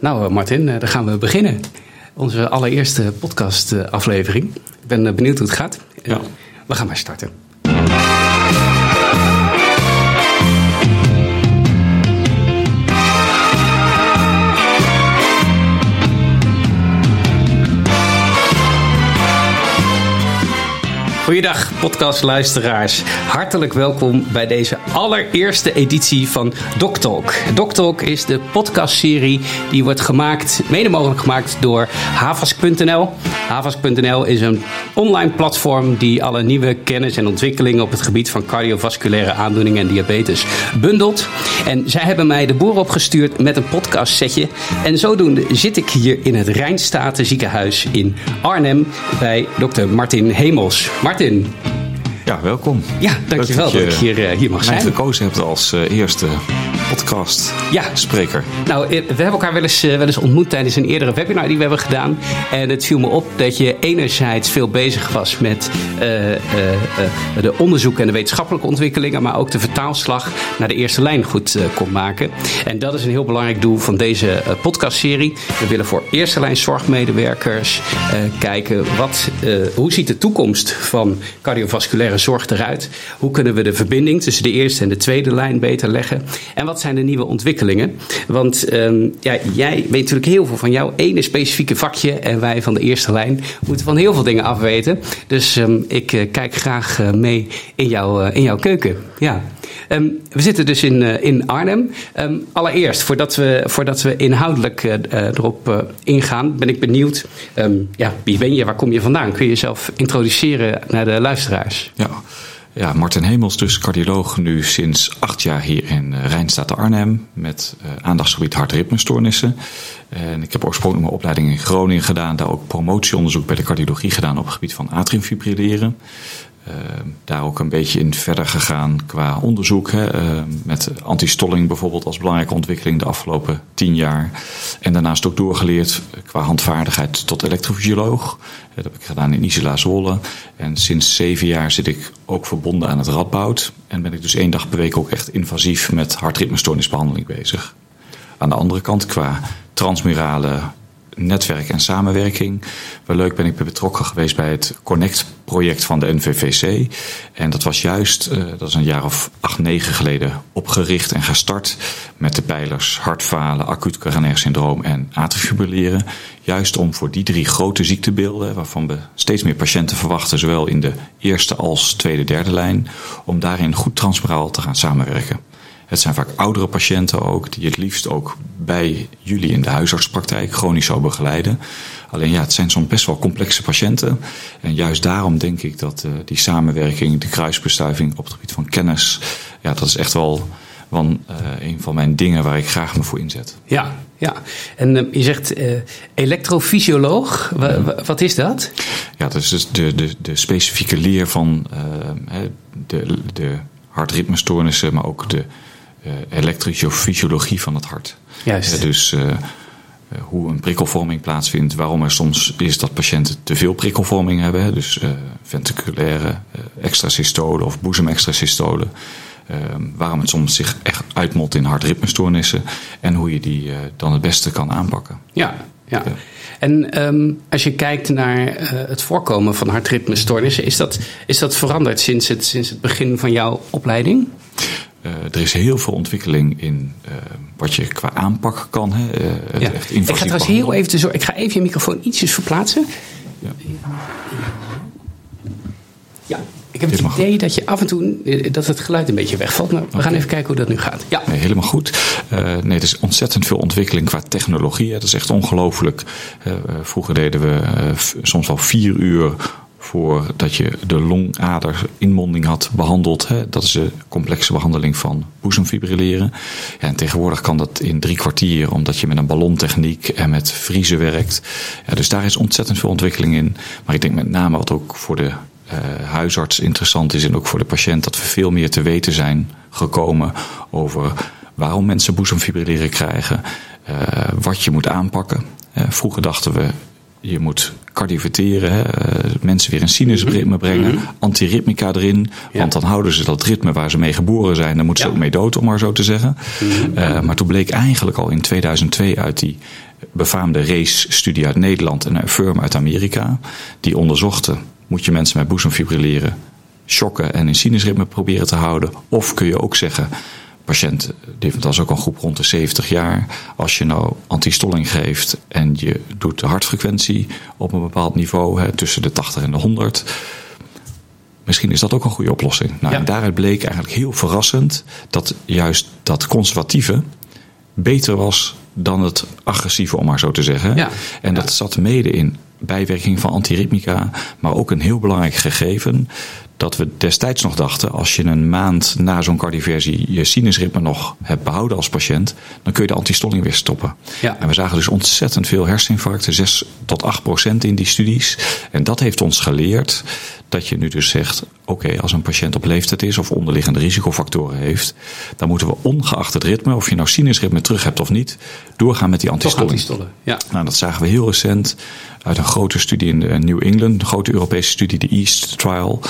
Nou, eh, Martin, eh, dan gaan we beginnen. Onze allereerste podcastaflevering. Ik ben eh, benieuwd hoe het gaat. Ja. We gaan maar starten. Goeiedag podcastluisteraars. Hartelijk welkom bij deze allereerste editie van DocTalk. DocTalk is de podcastserie die wordt gemaakt, mede mogelijk gemaakt door Havask.nl. Havask.nl is een online platform die alle nieuwe kennis en ontwikkelingen op het gebied van cardiovasculaire aandoeningen en diabetes bundelt. En zij hebben mij de boer opgestuurd met een podcastsetje. En zodoende zit ik hier in het Rijnstaten ziekenhuis in Arnhem bij dokter Martin Hemels. Martin. Ja, welkom. Ja, dankjewel Leuk dat, ik hier, eh, hier mag mij zijn. gekozen hebt als eh, eerste podcast Ja. spreker. Nou, eh, we hebben elkaar wel eens, eh, wel eens ontmoet tijdens een eerdere webinar die we hebben gedaan. En het viel me op dat je enerzijds veel bezig was met eh, de onderzoeken en de wetenschappelijke ontwikkelingen, maar ook de vertaalslag naar de eerste lijn goed kon maken. En dat is een heel belangrijk doel van deze podcastserie. We willen voor eerste lijn zorgmedewerkers kijken wat, hoe ziet de toekomst van cardiovasculaire zorg eruit? Hoe kunnen we de verbinding tussen de eerste en de tweede lijn beter leggen? En wat zijn de nieuwe ontwikkelingen? Want ehm, ja, jij weet natuurlijk heel veel van jouw ene specifieke vakje. En wij van de eerste lijn moeten van heel veel dingen afweten. Dus ehm, ik eh, kijk graag eh, mee in, jouw eh, in jouw keuken. Ja. Ehm, we zitten dus in, in Arnhem. Allereerst, voordat we, voordat we inhoudelijk erop ingaan, ben ik benieuwd. ja, wie ben je? Waar kom je vandaan? Kun je jezelf introduceren naar de luisteraars? Ja. Ja, Martin Hemels, dus cardioloog, nu sinds acht jaar hier in uh, Rijnstaat Arnhem met uh, aandachtsgebied hartritmestoornissen. En ik heb oorspronkelijk mijn opleiding in Groningen gedaan, daar ook promotieonderzoek bij de cardiologie gedaan op het gebied van atriumfibrilleren. Uh, daar ook een beetje in verder gegaan qua onderzoek. Hè, uh, met antistolling bijvoorbeeld als belangrijke ontwikkeling de afgelopen tien jaar. En daarnaast ook doorgeleerd qua handvaardigheid tot elektrofysioloog. Dat heb ik gedaan in Isela Zwolle. En sinds zeven jaar zit ik ook verbonden aan het Radboud. En ben ik dus één dag per week ook echt invasief met hartritmestoornisbehandeling bezig. Aan de andere kant qua transmurale netwerk en samenwerking. Wel leuk ben ik betrokken geweest bij het Connect-project van de NVVC. En dat was juist, uh, dat is een jaar of acht, negen geleden opgericht en gestart met de pijlers hartfalen, acuut coronair syndroom en atriumfibrilleren. Juist om voor die drie grote ziektebeelden, waarvan we steeds meer patiënten verwachten, zowel in de eerste als tweede, derde lijn, om daarin goed transmuraal te gaan samenwerken. Het zijn vaak oudere patiënten ook, die het liefst ook bij jullie in de huisartspraktijk chronisch zou begeleiden. Alleen ja, het zijn soms best wel complexe patiënten. En juist daarom denk ik dat uh, die samenwerking, de kruisbestuiving op het gebied van kennis, ja, dat is echt wel van, uh, een van mijn dingen waar ik graag me voor inzet. Ja, ja. En uh, je zegt uh, elektrofysioloog. W ja. wat is dat? Ja, dat is dus de, de, de specifieke leer van de, de hartritmestoornissen, maar ook de uh, elektrische fysiologie van het hart. Juist. Dus uh, hoe een prikkelvorming plaatsvindt, waarom er soms is dat patiënten te veel prikkelvorming hebben, dus ventriculaire extrasystolen of boezemextrasystolen. waarom het soms zich echt uitmolt in hartritmestoornissen en hoe je die dan het beste kan aanpakken. Ja, ja. En um, als je kijkt naar uh, het voorkomen van hartritmestoornissen, is dat, is dat veranderd sinds het, sinds het begin van jouw opleiding? Uh, er is heel veel ontwikkeling in uh, wat je qua aanpak kan. Hè, uh, ja. ik ga trouwens heel even tussendoor. Ik ga even je microfoon ietsjes verplaatsen. Ja. ja. Ik heb het idee dat je af en toe dat het geluid een beetje wegvalt. Maar we okay. gaan even kijken hoe dat nu gaat. Ja. Nee, helemaal goed. Nee, er is ontzettend veel ontwikkeling qua technologie. Dat is echt ongelooflijk. Vroeger deden we soms al vier uur voordat je de longaderinmonding had behandeld. Hè. Dat is de complexe behandeling van boezemfibrilleren. Ja, en tegenwoordig kan dat in drie kwartier, omdat je met een ballontechniek en met vriezen werkt. Ja, dus daar is ontzettend veel ontwikkeling in. Maar ik denk met name wat ook voor de uh, huisarts interessant is en ook voor de patiënt, dat we veel meer te weten zijn gekomen over waarom mensen boezemfibrilleren krijgen, uh, wat je moet aanpakken. Uh, vroeger dachten we je moet cardioverteren, hè, eh, mensen weer een sinusritme mhm. brengen, mm antiritmica erin, want dan houden ze dat ritme waar ze mee geboren zijn, dan moeten ze ook mee dood, om maar zo te zeggen. Mhm. Eh, maar toen bleek eigenlijk al in 2002 uit die befaamde race-studie uit Nederland en een firm uit Amerika, die onderzochten, moet je mensen met boezemfibrilleren shocken en een sinusritme proberen te houden, of kun je ook zeggen, patiënt, dat was ook een groep rond de 70 jaar. Als je nou antistolling geeft en je doet de hartfrequentie op een bepaald niveau, hè, tussen de 80 en de 100. Misschien is dat ook een goede oplossing. Nou, En daaruit bleek eigenlijk heel verrassend dat juist dat conservatieve beter was dan het agressieve, om maar zo te zeggen. Ja. En dat zat mede in bijwerking van antiritmica, maar ook een heel belangrijk gegeven dat we destijds nog dachten, als je een maand na zo'n cardioversie je sinusritme nog hebt behouden als patiënt, dan kun je de antistolling weer stoppen. Ja. En we zagen dus ontzettend veel herseninfarcten, 6 tot 8 procent in die studies. En dat heeft ons geleerd dat je nu dus zegt, oké, als een patiënt op leeftijd is of onderliggende risicofactoren heeft, dan moeten we ongeacht het ritme, of je nou sinusritme terug hebt of niet, doorgaan met die antistolling. Ja. Nou, dat zagen we heel recent uit een grote studie in New England, een grote Europese studie, de EAST Trial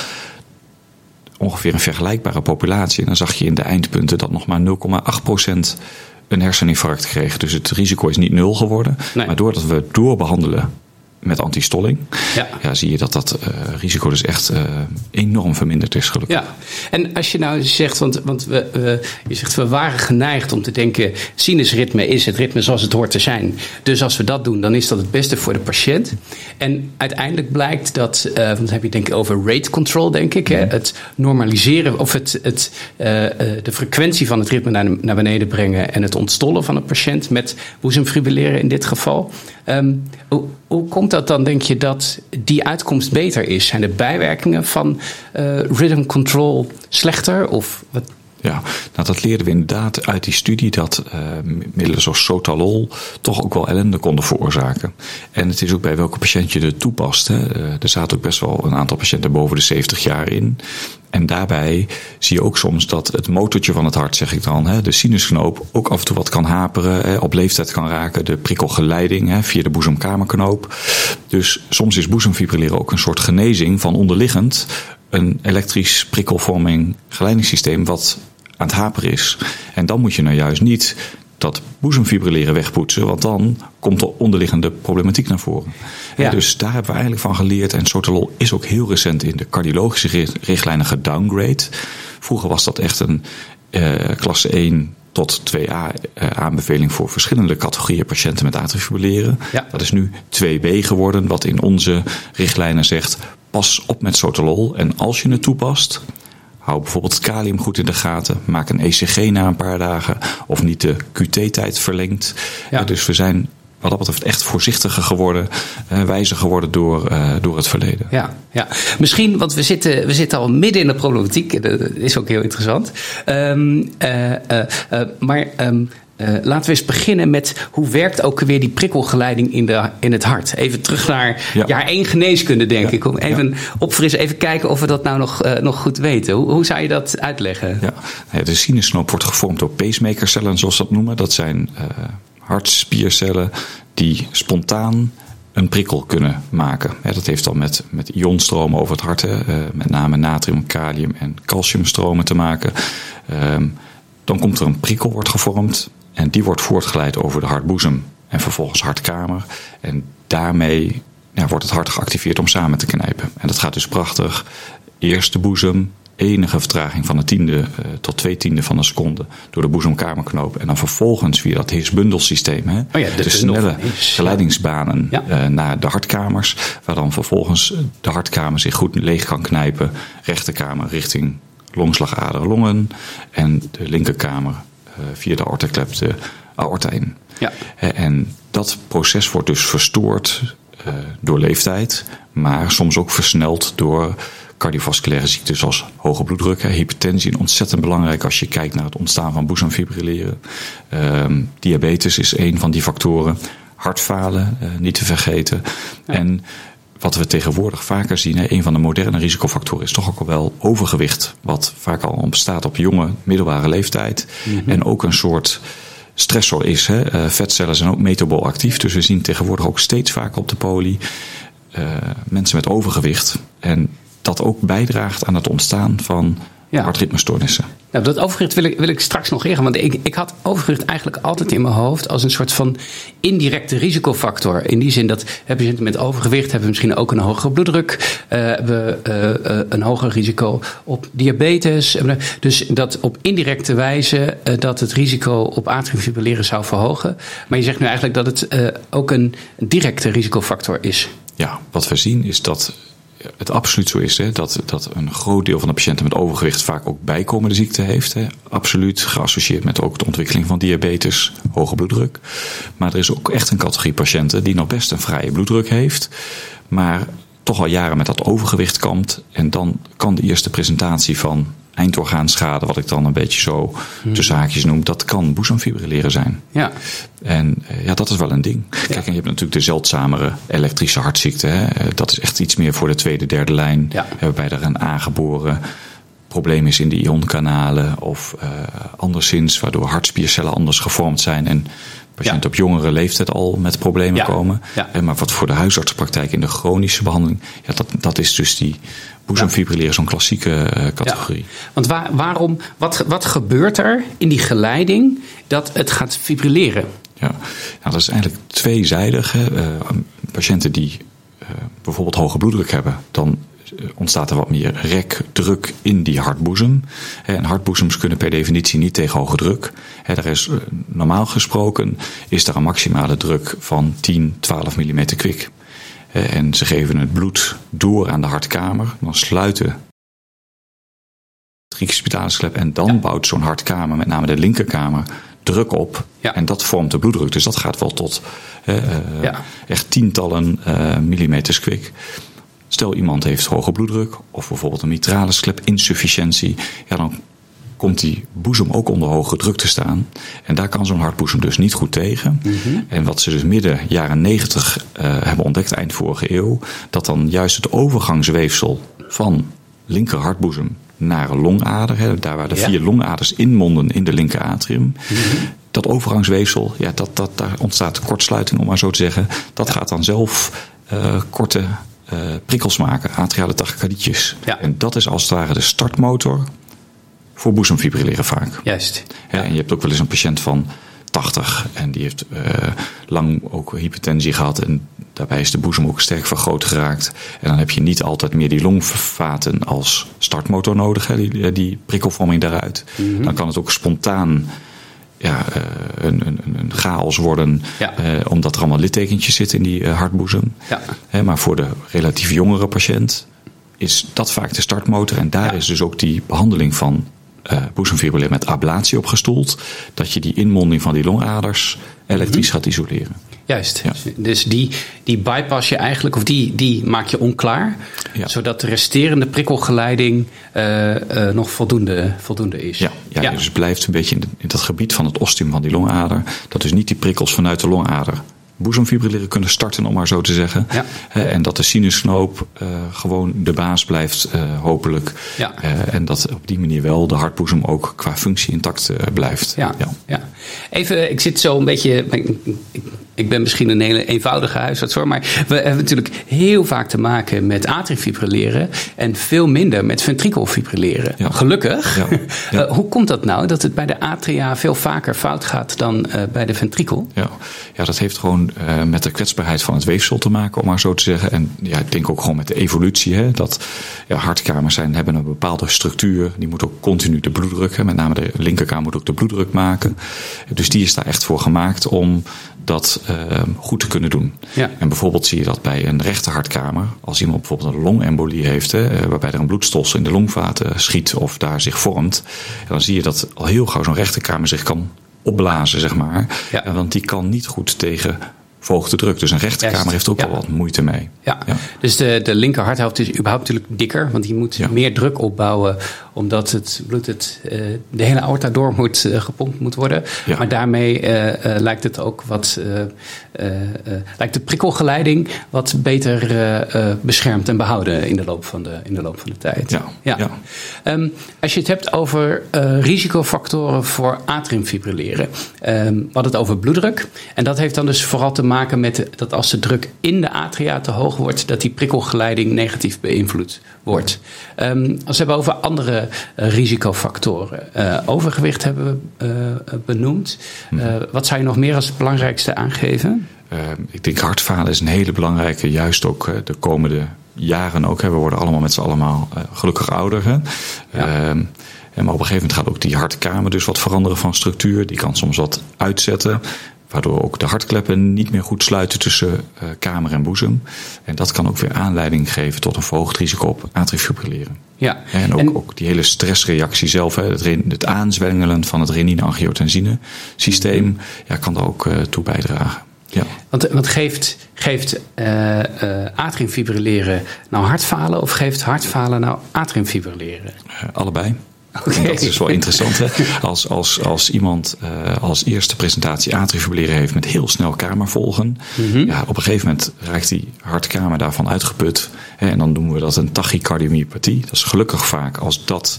ongeveer een vergelijkbare populatie. En dan zag je in de eindpunten dat nog maar 0,8% een herseninfarct kreeg. Dus het risico is niet nul geworden. Maar doordat we doorbehandelen met antistolling, ja. ja. zie je dat dat uh, risico dus echt uh, enorm verminderd is gelukkig. Ja, en als je nou zegt, want, want we, je zegt we waren geneigd om te denken, sinusritme is het ritme zoals het hoort te zijn. Dus als we dat doen, dan is dat het beste voor de patiënt. En uiteindelijk blijkt dat, uh, want dan heb je denk ik over rate control, denk ik, hè? Mhm. het normaliseren of het, het, de frequentie van het ritme naar, naar beneden brengen en het ontstollen van een patiënt met boezemfibrilleren in dit geval. Um, hoe, komt dat dan, denk je, dat die uitkomst beter is? Zijn de bijwerkingen van uh, rhythm control slechter? Of wat, ja, nou dat leerden we inderdaad uit die studie dat uh, middelen zoals sotalol toch ook wel ellende konden veroorzaken. En het is ook bij welke patiënt je het toepast. Uh, er zaten ook best wel een aantal patiënten boven de 70 jaar in. En daarbij zie je ook soms dat het motortje van het hart, zeg ik dan, hè, de sinusknoop, ook af en toe wat kan haperen, hè, op leeftijd kan raken. De prikkelgeleiding hè, via de boezemkamerknoop. Dus soms is boezemfibrilleren ook een soort genezing van onderliggend een elektrisch prikkelvorming geleidingssysteem wat aan het haperen is. En dan moet je nou juist niet dat boezemfibrilleren wegpoetsen, want dan komt de onderliggende problematiek naar voren. Ja. Dus daar hebben we eigenlijk van geleerd. En Sotalol is ook heel recent in de cardiologische richtlijnen gedowngrade. Vroeger was dat echt een uh, klasse 1 tot 2A uh, eh, aanbeveling voor verschillende categorieën patiënten met atriumfibrilleren. Ja. Dat is nu 2B geworden, wat in onze richtlijnen zegt: pas op met sotalol. En als je het toepast, hou bijvoorbeeld kalium goed in de gaten. Maak een ECG na een paar dagen of niet de QT-tijd verlengd. Ja. Dus we zijn wat dat betreft echt voorzichtiger geworden, uh, wijzer geworden door, uh, door het verleden. Ja, ja, misschien, want we zitten, we zitten al midden in de problematiek, dat is ook heel interessant. Um, uh, maar um, uh, laten we eens beginnen met hoe werkt ook weer die prikkelgeleiding in, de, in het hart. Even terug naar jaar 1 geneeskunde, denk ik. Om even opfrissen, even kijken of we dat nou nog, uh, nog goed weten. Hoe, hoe, zou je dat uitleggen? Ja. de sinusknoop wordt gevormd door pacemakercellen, zoals we dat noemen. Dat zijn uh, hartspiercellen die spontaan een prikkel kunnen maken. dat heeft dan met, met ionstromen over het hart, met name natrium, kalium en calciumstromen te maken. Ehm, dan komt er een prikkel wordt gevormd en die wordt voortgeleid over de hartboezem en vervolgens hartkamer. En daarmee ja, wordt het hart geactiveerd om samen te knijpen. En dat gaat dus prachtig. Eerst de boezem, enige vertraging van een tiende uh, tot twee tiende van een seconde door de boezemkamerknoop. En dan vervolgens via dat Higgs-bundelsysteem, hè, oh ja, de, snelle geleidingsbanen ja. uh, naar de hartkamers. Waar dan vervolgens de hartkamer zich goed leeg kan knijpen. Rechterkamer richting longslagader longen. En de linkerkamer eh, via de aortaklep de aorta in. Ja. En dat proces wordt dus verstoord door leeftijd, maar soms ook versneld door cardiovasculaire ziekten zoals hoge bloeddruk, hypertensie. Ontzettend belangrijk als je kijkt naar het ontstaan van boezemfibrilleren. Um, diabetes is een van die factoren. Hartfalen, uh, niet te vergeten. Ja. En wat we tegenwoordig vaker zien, hè, een van de moderne risicofactoren is toch ook al wel overgewicht. Wat vaak al ontstaat op jonge, middelbare leeftijd. Mm -hmm. En ook een soort stressor is. Hè. vetcellen zijn ook metabol actief, dus we zien tegenwoordig ook steeds vaker op de poli mensen met overgewicht. En dat ook bijdraagt aan het ontstaan van ja. hartritmestoornissen. Nou, dat overgewicht wil ik, wil ik straks nog ingaan. Want ik, ik had overgewicht eigenlijk altijd in mijn hoofd als een soort van indirecte risicofactor. In die zin dat patiënten met overgewicht hebben misschien ook een hogere bloeddruk, uh, hebben uh, een hoger risico op diabetes. Dus dat op indirecte wijze dat het risico op atriumfibrilleren zou verhogen. Maar je zegt nu eigenlijk dat het ook een directe risicofactor is. Ja, wat we zien is dat het absoluut zo is hè, dat, dat een groot deel van de patiënten met overgewicht vaak ook bijkomende ziekte heeft. Hè. Absoluut geassocieerd met ook de ontwikkeling van diabetes, hoge bloeddruk. Maar er is ook echt een categorie patiënten die nog best een vrije bloeddruk heeft, maar toch al jaren met dat overgewicht kampt. En dan kan de eerste presentatie van eindorgaanschade, wat ik dan een beetje zo hmm. de zaakjes noem, dat kan boezemfibrilleren zijn. Ja. En eh, ja, dat is wel een ding. Kijk, en je hebt natuurlijk de zeldzamere elektrische hartziekte. Hè. Eh, dat is echt iets meer voor de tweede, derde lijn. Ja. Waarbij er een aangeboren probleem is in de ionkanalen of uh, anderszins, waardoor hartspiercellen anders gevormd zijn en patiënten op jongere leeftijd al met problemen komen. Ja. Maar wat voor de huisartsenpraktijk in de chronische behandeling, ja, dat, dat is dus die boezemfibrilleren, zo'n klassieke uh, categorie. Want waar, waarom, wat, wat gebeurt er in die geleiding dat het gaat fibrilleren? Ja, nou, dat is eigenlijk tweezijdig. Uh, patiënten die uh, bijvoorbeeld hoge bloeddruk hebben, dan ontstaat er wat meer rekdruk in die hartboezem. En hartboezems kunnen per definitie niet tegen hoge druk. Er is, normaal gesproken is er een maximale druk van 10, 12 mm kwik. En ze geven het bloed door aan de hartkamer. Dan sluiten klep en dan bouwt zo'n hartkamer, met name de linkerkamer, druk op. En dat vormt de bloeddruk. Dus dat gaat wel tot uh, echt tientallen uh, millimeters kwik. Stel iemand heeft hoge bloeddruk of bijvoorbeeld een mitrale insufficiëntie, ja, dan komt die boezem ook onder hoge druk te staan. En daar kan zo'n hartboezem dus niet goed tegen. Mhm. En wat ze dus midden jaren 90 uh, eh, hebben ontdekt, eind vorige eeuw, dat dan juist het overgangsweefsel van linker hartboezem naar een longader, hè, daar waar de vier longaders inmonden in de linker atrium. Mhm. Dat overgangsweefsel, ja, dat, dat, daar ontstaat kortsluiting, om maar zo te zeggen. Dat gaat dan zelf uh, korte uh, prikkels maken, atriale tachycardietjes. Ja. En dat is als het ware de startmotor voor boezemfibrilleren vaak. Juist. Ja, en je hebt ook wel eens een patiënt van 80 en die heeft uh, lang ook hypertensie gehad en daarbij is de boezem ook sterk vergroot geraakt. En dan heb je niet altijd meer die longvaten als startmotor nodig, hè, die, eh, die prikkelvorming daaruit. Mhm. Dan kan het ook spontaan ja, uh, een, een, een, chaos worden, ja. omdat er allemaal littekentjes zitten in die hartboezem. Ja. maar voor de relatief jongere patiënt is dat vaak de startmotor en daar is dus ook die behandeling van uh, met ablatie opgestoeld. Dat je die inmonding van die longaders elektrisch mhm. gaat isoleren. Juist. Dus die, die bypass je eigenlijk, of die, die maak je onklaar. Zodat de resterende prikkelgeleiding uh, uh, nog voldoende, voldoende is. Ja, ja, dus het blijft een beetje in, in dat gebied van het ostium van die longader. Dat dus niet die prikkels vanuit de longader boezemfibrilleren kunnen starten, om maar zo te zeggen. Ja. en dat de sinusknoop uh, gewoon de baas blijft, uh, hopelijk. Ja. Uh, en dat op die manier wel de hartboezem ook qua functie intact blijft. Ja. ja. Ja. Even, ik zit zo een beetje. Ik, ik ben misschien een hele eenvoudige huisarts hoor, maar we hebben natuurlijk heel vaak te maken met atriumfibrilleren en veel minder met ventrikelfibrilleren. Ja. Gelukkig. Ja. hoe komt dat nou dat het bij de atria veel vaker fout gaat dan bij de ventrikel? Ja, ja dat heeft gewoon uh, met de kwetsbaarheid van het weefsel te maken, om maar zo te zeggen. En ja, ik denk ook gewoon met de evolutie. Hè, dat ja, hartkamers zijn, hebben een bepaalde structuur. Die moet ook continu de bloeddruk, hè, met name de linkerkamer moet ook de bloeddruk maken. Dus die is daar echt voor gemaakt om dat uh, goed te kunnen doen. Ja. En bijvoorbeeld zie je dat bij een rechte hartkamer. Als iemand bijvoorbeeld een longembolie heeft, hè, eh, waarbij er een bloedstolsel in de longvaten schiet of daar zich vormt. Dan zie je dat al heel gauw zo'n rechterkamer zich kan opblazen, zeg maar. Ja. Want die kan niet goed tegen verhoogde druk. Dus een rechterkamer heeft ook wel wat moeite mee. Ja, dus de, de linker harthelft is überhaupt natuurlijk dikker, want die moet meer druk opbouwen omdat het bloed het, de hele aorta door moet, gepompt moet worden. Maar daarmee lijkt het ook wat, lijkt de prikkelgeleiding wat beter beschermd en behouden in de loop van de, in de, loop van de tijd. Ja. ja. Ehm, als je het hebt over risicofactoren voor atriumfibrilleren, um, we hadden het over bloeddruk. En dat heeft dan dus vooral te maken met dat als de druk in de atria te hoog wordt, dat die prikkelgeleiding negatief beïnvloed wordt. Um, als we hebben over andere uh, risicofactoren. Uh, overgewicht hebben we uh, benoemd. Mhm. wat zou je nog meer als het belangrijkste aangeven? ik denk hartfalen is een hele belangrijke, juist ook de komende jaren ook. Hè. We worden allemaal met z'n allemaal gelukkig ouder. Hè. Ja. Ehm, maar op een gegeven moment gaat ook die hartkamer dus wat veranderen van structuur. Die kan soms wat uitzetten. Waardoor ook de hartkleppen niet meer goed sluiten tussen uh, kamer en boezem. En dat kan ook weer aanleiding geven tot een verhoogd risico op atriumfibrilleren. Ja. En ook, ook die hele stressreactie zelf, hè, het, het aanzwengelen van het renine-angiotensine systeem, ja, kan daar ook uh, toe bijdragen. Ja. Want, want geeft, geeft uh, atriumfibrilleren nou hartfalen of geeft hartfalen nou atriumfibrilleren? allebei. Okay. Dat is wel interessant. Hè? Als, als, als iemand uh, als eerste presentatie atriumfibrilleren heeft met heel snel kamervolgen. Mm -hmm. ja, op een gegeven moment raakt die hartkamer daarvan uitgeput. Hè, en dan noemen we dat een tachykardiopathie. Dat is gelukkig vaak als dat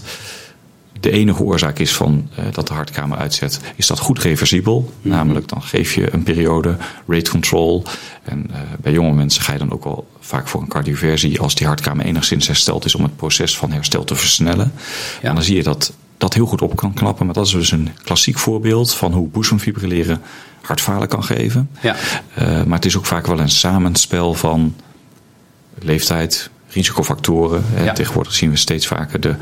de enige oorzaak is van uh, dat de hartkamer uitzet, is dat goed reversibel. Mm -hmm. Namelijk dan geef je een periode rate control. En uh, bij jonge mensen ga je dan ook al vaak voor een cardioversie als die hartkamer enigszins hersteld is om het proces van herstel te versnellen. Ja. En dan zie je dat dat heel goed op kan knappen. Maar dat is dus een klassiek voorbeeld van hoe boezemfibrilleren hartfalen kan geven. Ja. Uh, maar het is ook vaak wel een samenspel van leeftijd, risicofactoren. Ja. Tegenwoordig zien we steeds vaker de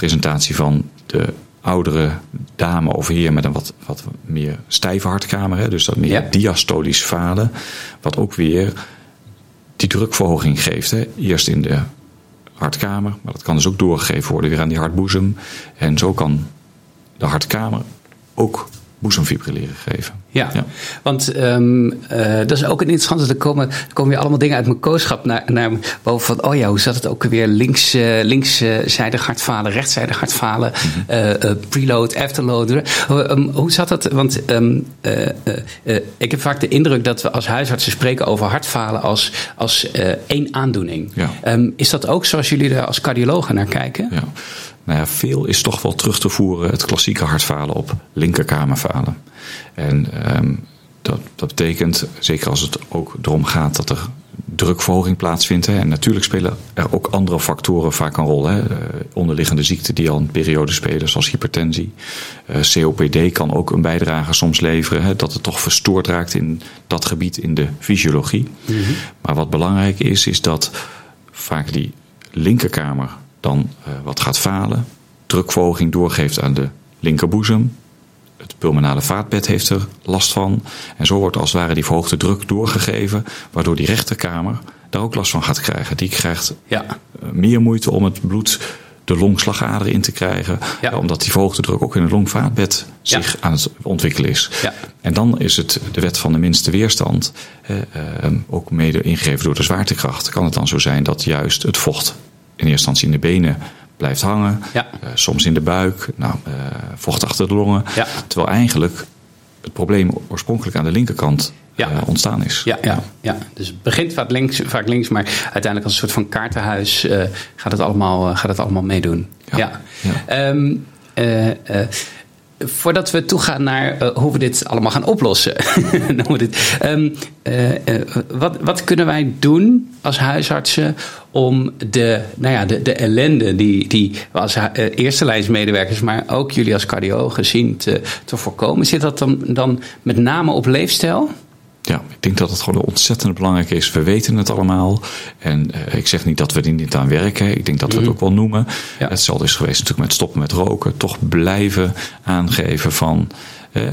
presentatie van de oudere dame of heer met een wat, wat meer stijve hartkamer. Hè? Dus dat meer ja. diastolisch falen. Wat ook weer die drukverhoging geeft. Hè? Eerst in de hartkamer, maar dat kan dus ook doorgegeven worden weer aan die hartboezem. En zo kan de hartkamer ook boezemfibrilleren geven. Ja, ja. want um, uh, dat is ook een interessante. Er komen, er komen weer allemaal dingen uit mijn kooschap naar, naar boven. Van, oh ja, hoe zat het ook weer? Links, uh, linkszijdig hartfalen, rechtszijdig hartfalen, mm -hmm. uh, preload, afterload. Um, hoe zat dat? Want um, ik heb vaak de indruk dat we als huisartsen spreken over hartfalen als, als één aandoening. Ja. is dat ook zoals jullie er als cardiologen naar kijken? Ja. Nou ja, veel is toch wel terug te voeren het klassieke hartfalen op linkerkamerfalen. En um, dat, dat betekent, zeker als het ook erom gaat dat er drukverhoging plaatsvindt. Hè, en natuurlijk spelen er ook andere factoren vaak een rol. Hè, onderliggende ziekten die al een periode spelen, zoals hypertensie. Uh, COPD kan ook een bijdrage soms leveren. Hè, dat het toch verstoord raakt in dat gebied in de fysiologie. Mm -hmm. Maar wat belangrijk is, is dat vaak die linkerkamer dan uh, wat gaat falen, drukverhoging doorgeeft aan de linkerboezem. Het pulmonale vaatbed heeft er last van. En zo wordt als het ware die verhoogde druk doorgegeven, waardoor die rechterkamer daar ook last van gaat krijgen. Die krijgt ja. meer moeite om het bloed de longslagader in te krijgen. Ja. Omdat die verhoogde druk ook in het longvaatbed zich ja. aan het ontwikkelen is. Ja. En dan is het de wet van de minste weerstand, eh, eh, ook mede ingegeven door de zwaartekracht, kan het dan zo zijn dat juist het vocht in eerste instantie in de benen blijft hangen. Ja. Uh, soms in de buik, nou, uh, vocht achter de longen. Ja. Terwijl eigenlijk het probleem oorspronkelijk aan de linkerkant ja. uh, ontstaan is. Ja, ja, ja, dus het begint vaak links, vaak links maar uiteindelijk als een soort van kaartenhuis gaat, het allemaal, gaat het allemaal meedoen. Ja. ja. Um, voordat we toegaan naar uh, hoe we dit allemaal gaan oplossen. um, uh, uh, wat, wat, kunnen wij doen als huisartsen om de, nou ja, de, de ellende die, die we als eerste lijnsmedewerkers, maar ook jullie als cardiologen zien te, te voorkomen? Zit dat dan, dan met name op leefstijl? Ja, ik denk dat het gewoon ontzettend belangrijk is. We weten het allemaal. En uh, ik zeg niet dat we er niet aan werken. Ik denk dat we het ook wel noemen. Ja. Hetzelfde is geweest natuurlijk met stoppen met roken. Toch blijven aangeven van uh, uh,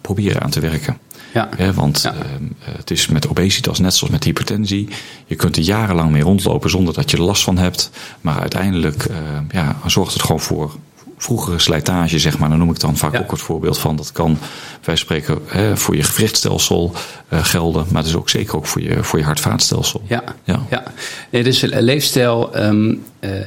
proberen aan te werken. Ja. want ja. het is met obesitas net zoals met hypertensie. Je kunt er jarenlang mee rondlopen zonder dat je er last van hebt. Maar uiteindelijk ja, zorgt het gewoon voor vroegere slijtage, zeg maar, dan noem ik dan vaak Ja. ook het voorbeeld van. Dat kan, wij spreken, hè, voor je gewrichtstelsel eh, gelden, maar dus ook zeker ook voor je, voor je hart-vaatstelsel. Ja, Ja. ja. Nee, dus leefstijl. ehm, eh, eh,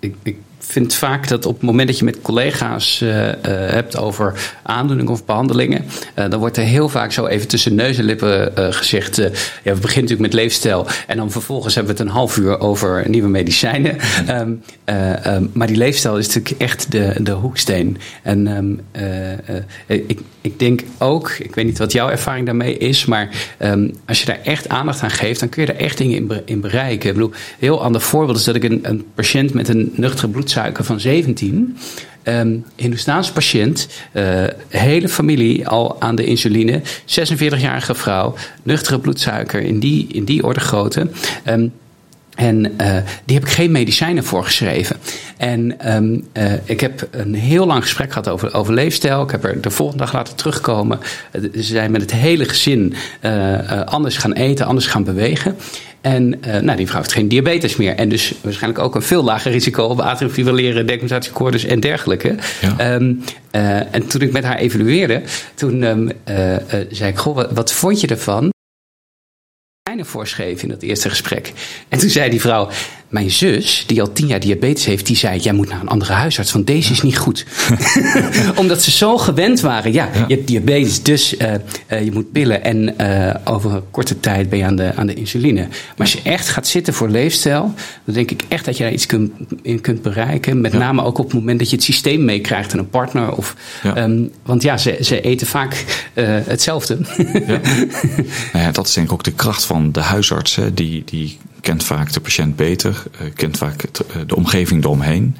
ik, ik vind vaak dat op het moment dat je met collega's uh, uh, hebt over aandoeningen of behandelingen, uh, dan wordt er heel vaak zo even tussen neus en lippen gezegd: ja, we beginnen natuurlijk met leefstijl en dan vervolgens hebben we het een half uur over nieuwe medicijnen. um, um, maar die leefstijl is natuurlijk echt de, de hoeksteen. En um, ik, ik denk ook, ik weet niet wat jouw ervaring daarmee is, maar als je daar echt aandacht aan geeft, dan kun je er echt dingen in, in bereiken. Ik bedoel, een heel ander voorbeeld is dat ik een, een patiënt met een nuchtere bloedsuiker van 17. Um, Hindoestaanse patiënt, uh, hele familie al aan de insuline, 46-jarige vrouw, nuchtere bloedsuiker in die, in die orde grootte. Um, en uh, die heb ik geen medicijnen voor geschreven. En um, uh, ik heb een heel lang gesprek gehad over, over leefstijl. Ik heb er de volgende dag laten terugkomen. ze zijn met het hele gezin anders gaan eten, anders gaan bewegen. En uh, nou, die vrouw heeft geen diabetes meer. En dus waarschijnlijk ook een veel lager risico op atriumfibrilleren, decompensatiekoordes en dergelijke. Ja. Um, uh, en toen ik met haar evalueerde, toen um, uh, zei ik: Goh, wat, wat vond je ervan? voorschreven in dat eerste gesprek. En toen zei die vrouw: mijn zus, die al tien jaar diabetes heeft, die zei: Jij moet naar een andere huisarts, want deze is niet goed. Omdat ze zo gewend waren: ja, je hebt diabetes, dus uh, uh, je moet pillen. En uh, over een korte tijd ben je aan de, aan de insuline. Maar als je echt gaat zitten voor leefstijl, dan denk ik echt dat je daar iets kun, in kunt bereiken. Met name ook op het moment dat je het systeem meekrijgt en een partner. Of, um, want ja, ze, ze eten vaak hetzelfde. ja. Nou ja, dat is denk ik ook de kracht van de huisarts. Hè, die, die kent vaak de patiënt beter, uh, kent vaak uh, de omgeving eromheen.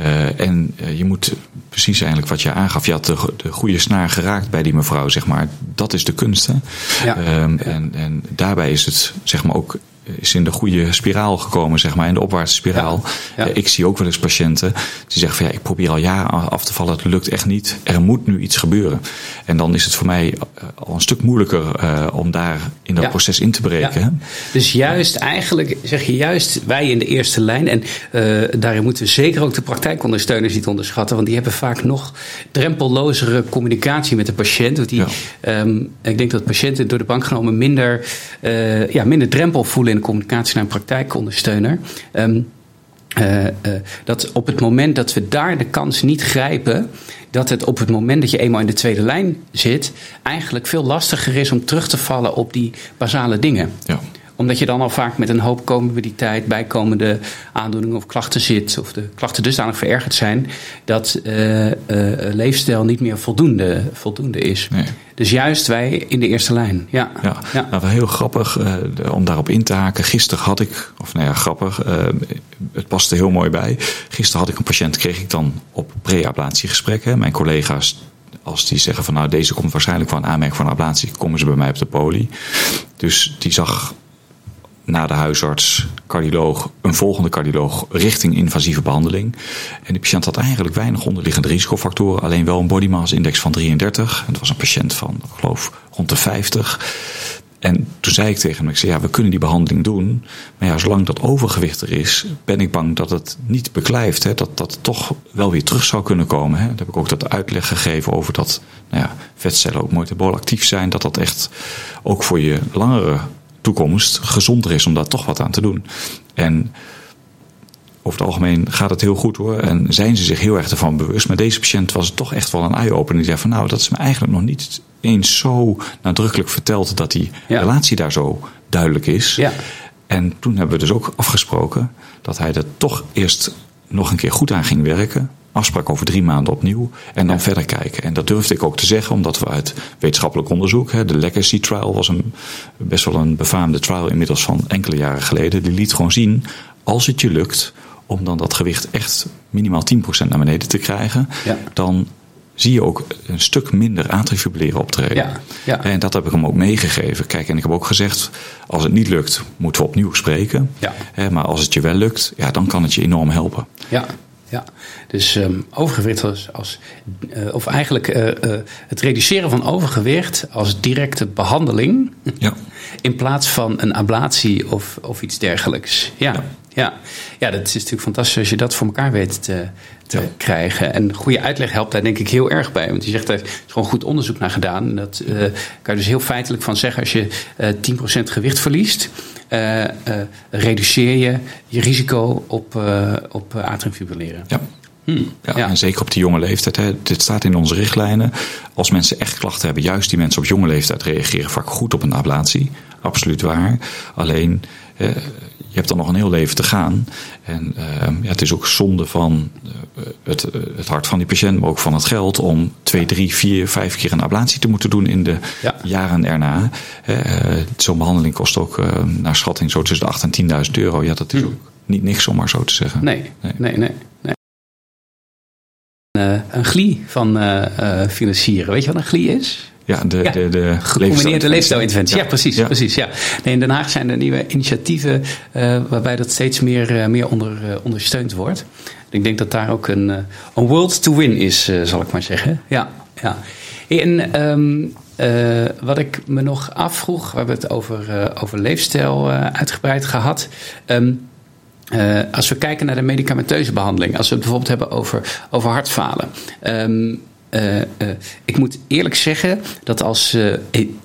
Uh, en je moet precies eigenlijk wat je aangaf, je had de, de, goede snaar geraakt bij die mevrouw, zeg maar. Dat is de kunst. Hè? Ja. Um, ja. En, en daarbij is het zeg maar ook is in de goede spiraal gekomen, zeg maar, in de opwaartse spiraal. Ja, ja. Ik zie ook wel eens patiënten die zeggen van ja, ik probeer al jaren af te vallen, het lukt echt niet. Er moet nu iets gebeuren. En dan is het voor mij al een stuk moeilijker uh, om daar in dat ja. proces in te breken. Dus juist eigenlijk zeg je juist wij in de eerste lijn. En uh, daarin moeten we zeker ook de praktijkondersteuners niet onderschatten, want die hebben vaak nog drempellozere communicatie met de patiënt. Want die, um, ik denk dat patiënten door de bank genomen minder, uh, ja, minder drempel voelen in communicatie naar een praktijkondersteuner. Um, uh, uh, dat op het moment dat we daar de kans niet grijpen, dat het op het moment dat je eenmaal in de tweede lijn zit, eigenlijk veel lastiger is om terug te vallen op die basale dingen. Ja omdat je dan al vaak met een hoop comorbiditeit, bijkomende aandoeningen of klachten zit. Of de klachten dusdanig verergerd zijn dat uh, uh, leefstijl niet meer voldoende, voldoende is. Nee. Dus juist wij in de eerste lijn. Ja, ja. ja. Nou, wel heel grappig uh, om daarop in te haken. Gisteren had ik, of nou ja, grappig, uh, het paste heel mooi bij. Gisteren had ik een patiënt, kreeg ik dan op pre-ablatiegesprekken. Mijn collega's als die zeggen van nou deze komt waarschijnlijk van aanmerking van ablatie, komen ze bij mij op de poli. Dus die zag na de huisarts, cardioloog, een volgende cardioloog richting invasieve behandeling. En die patiënt had eigenlijk weinig onderliggende risicofactoren, alleen wel een body mass index van 33. En dat was een patiënt van, ik geloof, rond de 50. En toen zei ik tegen hem, ik zei, ja, we kunnen die behandeling doen. Maar ja, zolang dat overgewicht er is, ben ik bang dat het niet beklijft. Hè, dat dat toch wel weer terug zou kunnen komen. Hè. Daar heb ik ook dat uitleg gegeven over dat nou ja, vetcellen ook metabol actief zijn. Dat dat echt ook voor je langere toekomst gezonder is om daar toch wat aan te doen. En over het algemeen gaat het heel goed hoor. En zijn ze zich heel erg ervan bewust. Maar deze patiënt was het toch echt wel een eye-opener. Die zei van nou, dat is me eigenlijk nog niet eens zo nadrukkelijk verteld dat die ja. relatie daar zo duidelijk is. Ja. En toen hebben we dus ook afgesproken dat hij er toch eerst nog een keer goed aan ging werken afspraak over drie maanden opnieuw en dan ja. verder kijken. En dat durfde ik ook te zeggen, omdat we uit wetenschappelijk onderzoek, hè, de Legacy Trial was een, best wel een befaamde trial inmiddels van enkele jaren geleden, die liet gewoon zien, als het je lukt om dan dat gewicht echt minimaal 10% naar beneden te krijgen, ja. dan zie je ook een stuk minder atriumfibrilleren optreden. Ja, ja. En dat heb ik hem ook meegegeven. Kijk, en ik heb ook gezegd, als het niet lukt, moeten we opnieuw spreken. Ja. Maar als het je wel lukt, ja, dan kan het je enorm helpen. Ja, ja, dus um, overgewicht als, als uh, of eigenlijk uh, uh, het reduceren van overgewicht als directe behandeling. Ja. In plaats van een ablatie of, of iets dergelijks. Ja, ja. Ja. ja, dat is natuurlijk fantastisch als je dat voor elkaar weet te, te krijgen. En goede uitleg helpt daar denk ik heel erg bij. Want je zegt, er is gewoon goed onderzoek naar gedaan. Dat uh, kan je dus heel feitelijk van zeggen. Als je uh, 10% gewicht verliest, uh, reduceer je je risico op, op atriumfibrilleren. Ja. Hmm, ja, ja, En zeker op die jonge leeftijd. Hè. Dit staat in onze richtlijnen. Als mensen echt klachten hebben, juist die mensen op jonge leeftijd reageren vaak goed op een ablatie. Absoluut waar. Alleen, eh, je hebt dan nog een heel leven te gaan. En eh, ja, het is ook zonde van uh, het, het hart van die patiënt, maar ook van het geld om twee, drie, vier, vijf keer een ablatie te moeten doen in de ja. jaren erna. Zo'n behandeling kost ook naar schatting zo tussen de 8.000 en 10.000 euro. Ja, dat is ook niet niks om maar zo te zeggen. Nee, nee, nee. nee, nee. een glie van financieren. Weet je wat een glie is? Ja, de, ja, de, de gecombineerde leefstijlinterventie. Ja. ja, precies. Ja. precies ja. Nee, in Den Haag zijn er nieuwe initiatieven uh, waarbij dat steeds meer, uh, meer onder, uh, ondersteund wordt. Ik denk dat daar ook een, een world to win is, zal ik maar zeggen. Ja, ja. En um, wat ik me nog afvroeg, we hebben het over, over leefstijl uitgebreid gehad. Um, uh, als we kijken naar de medicamenteuze behandeling, als we het bijvoorbeeld hebben over, over hartfalen. Um, uh, uh, ik moet eerlijk zeggen dat als uh,